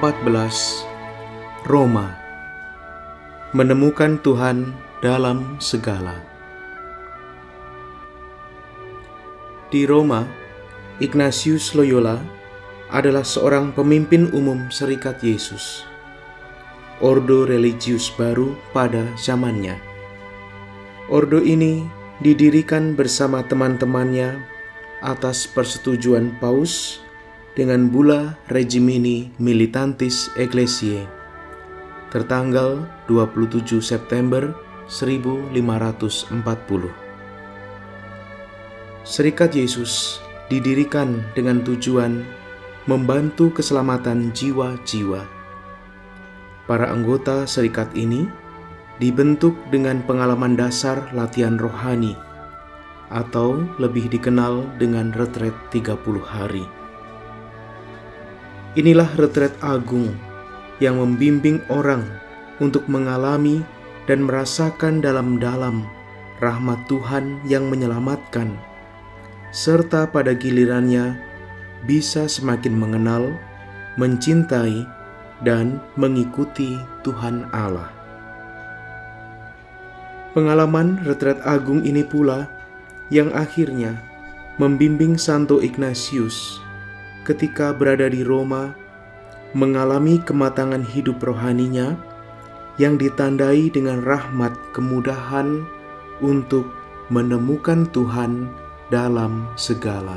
Bab 14 Roma. Menemukan Tuhan dalam segala. Di Roma, Ignatius Loyola adalah seorang pemimpin umum Serikat Yesus, ordo religius baru pada zamannya. Ordo ini didirikan bersama teman-temannya atas persetujuan Paus dengan Bula Regimini Militantis Ecclesiae tertanggal 27 September 1540. Serikat Yesus didirikan dengan tujuan membantu keselamatan jiwa-jiwa. Para anggota serikat ini dibentuk dengan pengalaman dasar latihan rohani atau lebih dikenal dengan retret 30 hari. Inilah retret agung yang membimbing orang untuk mengalami dan merasakan dalam-dalam rahmat Tuhan yang menyelamatkan serta pada gilirannya bisa semakin mengenal, mencintai, dan mengikuti Tuhan Allah. Pengalaman retret agung ini pula yang akhirnya membimbing Santo Ignatius ketika berada di Roma mengalami kematangan hidup rohaninya yang ditandai dengan rahmat kemudahan untuk menemukan Tuhan dalam segala.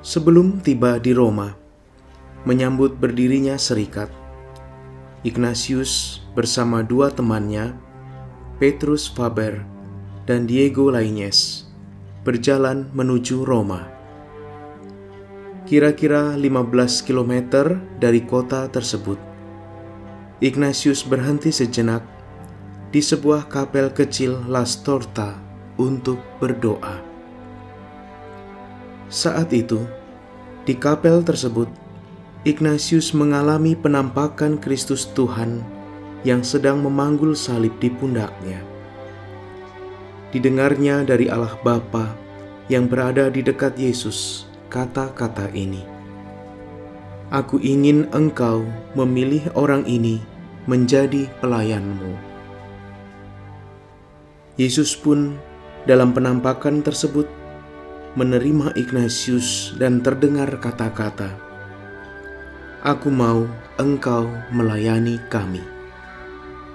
Sebelum tiba di Roma, menyambut berdirinya serikat, Ignatius bersama dua temannya, Petrus Faber dan Diego Lainez, berjalan menuju Roma. Kira-kira 15 km dari kota tersebut, Ignatius berhenti sejenak di sebuah kapel kecil Las Torta untuk berdoa. Saat itu, di kapel tersebut, Ignatius mengalami penampakan Kristus Tuhan yang sedang memanggul salib di pundaknya. Didengarnya dari Allah Bapa yang berada di dekat Yesus kata-kata ini. Aku ingin engkau memilih orang ini menjadi pelayanmu. Yesus pun dalam penampakan tersebut menerima Ignatius dan terdengar kata-kata, Aku mau engkau melayani kami.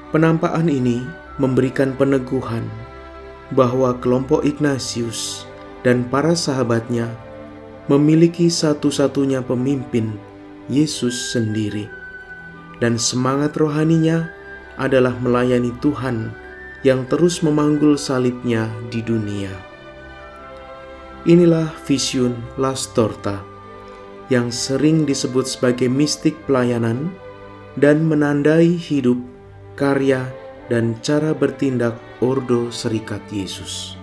Penampakan ini memberikan peneguhan bahwa kelompok Ignatius dan para sahabatnya memiliki satu-satunya pemimpin, Yesus sendiri. Dan semangat rohaninya adalah melayani Tuhan yang terus memanggul salibnya di dunia. Inilah vision Las Torta yang sering disebut sebagai mistik pelayanan dan menandai hidup, karya, dan cara bertindak Ordo Serikat Yesus.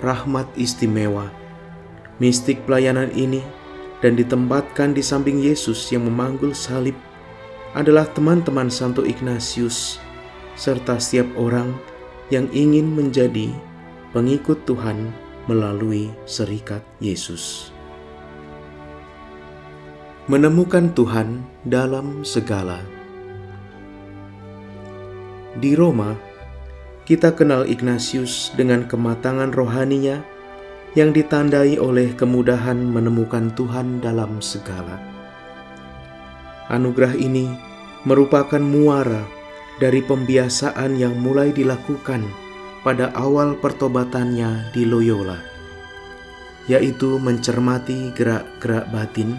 Rahmat istimewa, mistik pelayanan ini dan ditempatkan di samping Yesus yang memanggul salib adalah teman-teman Santo Ignatius serta setiap orang yang ingin menjadi pengikut Tuhan melalui serikat Yesus. Menemukan Tuhan dalam segala. Di Roma, kita kenal Ignatius dengan kematangan rohaninya yang ditandai oleh kemudahan menemukan Tuhan dalam segala. Anugerah ini merupakan muara dari pembiasaan yang mulai dilakukan pada awal pertobatannya di Loyola, yaitu mencermati gerak-gerak batin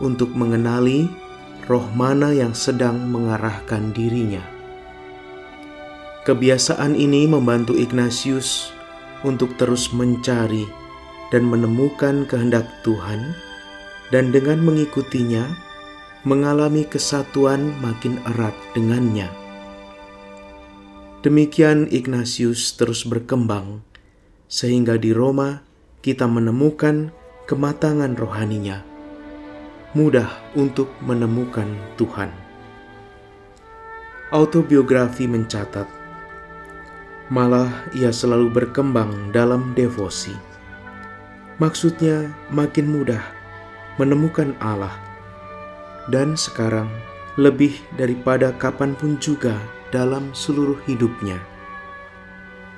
untuk mengenali roh mana yang sedang mengarahkan dirinya. Kebiasaan ini membantu Ignatius untuk terus mencari dan menemukan kehendak Tuhan, dan dengan mengikutinya, mengalami kesatuan makin erat dengannya. Demikian Ignatius terus berkembang, sehingga di Roma kita menemukan kematangan rohaninya. Mudah untuk menemukan Tuhan. Autobiografi mencatat, malah ia selalu berkembang dalam devosi. Maksudnya, makin mudah menemukan Allah, dan sekarang lebih daripada kapan pun juga dalam seluruh hidupnya.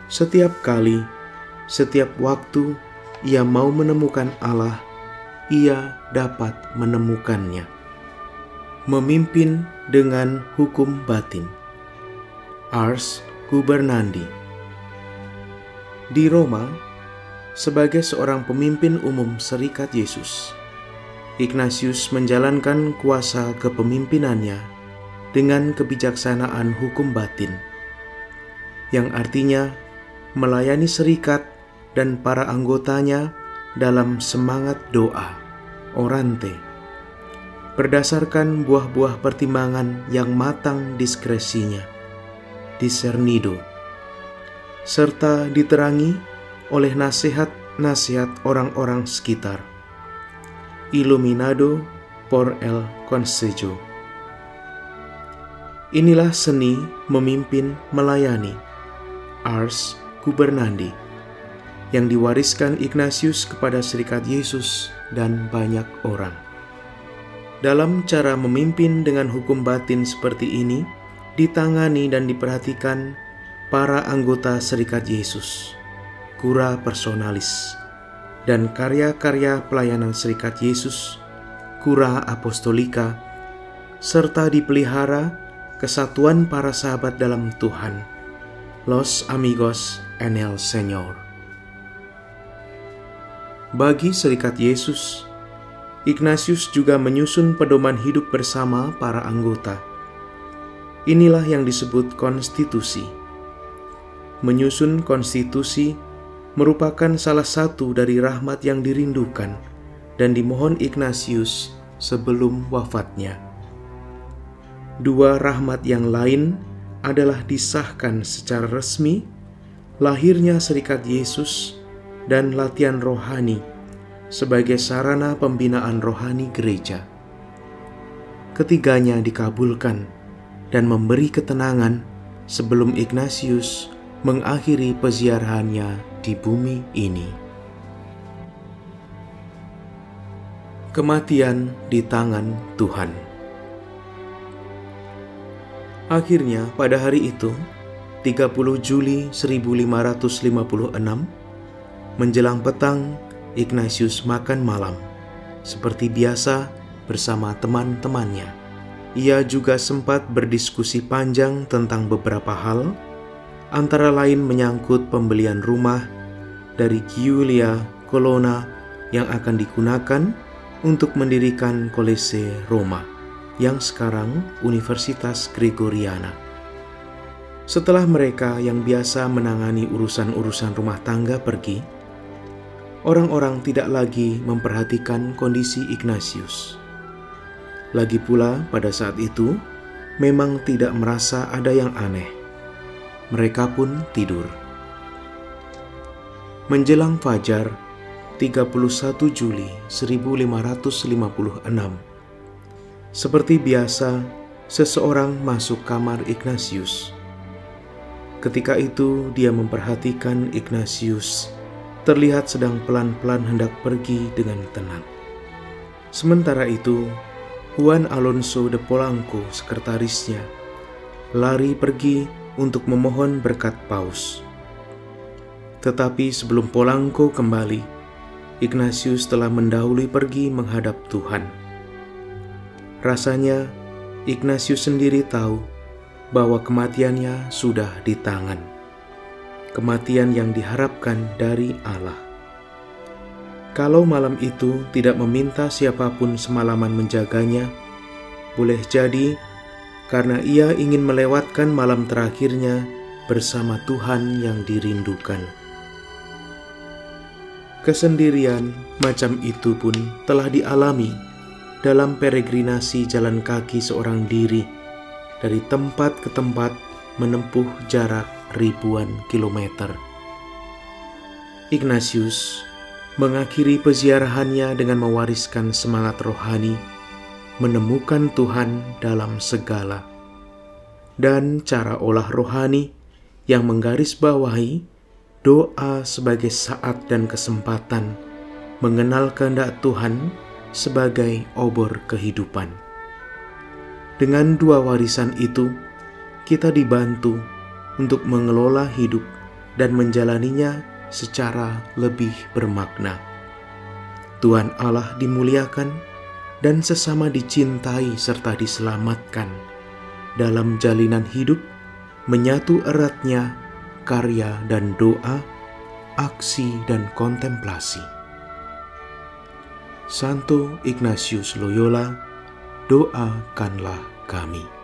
Setiap kali, setiap waktu ia mau menemukan Allah, ia dapat menemukannya. Memimpin dengan hukum batin. Ars Gubernandi Di Roma, sebagai seorang pemimpin umum Serikat Yesus, Ignatius menjalankan kuasa kepemimpinannya dengan kebijaksanaan hukum batin, yang artinya melayani serikat dan para anggotanya dalam semangat doa, orante, berdasarkan buah-buah pertimbangan yang matang diskresinya, discernido, serta diterangi oleh nasihat-nasihat orang-orang sekitar. Illuminado por el consejo. Inilah seni memimpin melayani, ars gubernandi, yang diwariskan Ignatius kepada Serikat Yesus dan banyak orang. Dalam cara memimpin dengan hukum batin seperti ini, ditangani dan diperhatikan para anggota Serikat Yesus, kura personalis, dan karya-karya pelayanan Serikat Yesus, kura apostolika, serta dipelihara kesatuan para sahabat dalam Tuhan, los amigos en el Señor. Bagi Serikat Yesus, Ignatius juga menyusun pedoman hidup bersama para anggota. Inilah yang disebut konstitusi. Menyusun konstitusi merupakan salah satu dari rahmat yang dirindukan dan dimohon Ignatius sebelum wafatnya. Dua rahmat yang lain adalah disahkan secara resmi, lahirnya Serikat Yesus, dan latihan rohani sebagai sarana pembinaan rohani gereja. Ketiganya dikabulkan dan memberi ketenangan sebelum Ignatius mengakhiri peziarahannya di bumi ini. Kematian di tangan Tuhan. Akhirnya pada hari itu, 30 Juli 1556, menjelang petang Ignatius makan malam, seperti biasa bersama teman-temannya. Ia juga sempat berdiskusi panjang tentang beberapa hal, antara lain menyangkut pembelian rumah dari Giulia Colonna yang akan digunakan untuk mendirikan Kolese Roma, yang sekarang Universitas Gregoriana. Setelah mereka yang biasa menangani urusan-urusan rumah tangga pergi, orang-orang tidak lagi memperhatikan kondisi Ignatius. Lagi pula, pada saat itu memang tidak merasa ada yang aneh. Mereka pun tidur. Menjelang fajar, 31 Juli 1556. Seperti biasa, seseorang masuk kamar Ignatius. Ketika itu, dia memperhatikan Ignatius terlihat sedang pelan-pelan hendak pergi dengan tenang. Sementara itu, Juan Alonso de Polanco, sekretarisnya, lari pergi untuk memohon berkat paus. Tetapi sebelum Polanco kembali, Ignatius telah mendahului pergi menghadap Tuhan. Rasanya Ignatius sendiri tahu bahwa kematiannya sudah di tangan kematian yang diharapkan dari Allah. Kalau malam itu tidak meminta siapa pun semalaman menjaganya, boleh jadi karena ia ingin melewatkan malam terakhirnya bersama Tuhan yang dirindukan. Kesendirian macam itu pun telah dialami dalam peregrinasi jalan kaki seorang diri dari tempat ke tempat menempuh jarak ribuan kilometer. Ignatius mengakhiri peziarahannya dengan mewariskan semangat rohani, menemukan Tuhan dalam segala, dan cara olah rohani yang menggarisbawahi doa sebagai saat dan kesempatan mengenal kehendak Tuhan sebagai obor kehidupan. Dengan dua warisan itu, kita dibantu untuk mengelola hidup dan menjalaninya secara lebih bermakna. Tuhan Allah dimuliakan dan sesama dicintai serta diselamatkan dalam jalinan hidup, menyatu eratnya karya dan doa, aksi dan kontemplasi. Santo Ignatius Loyola, doakanlah kami.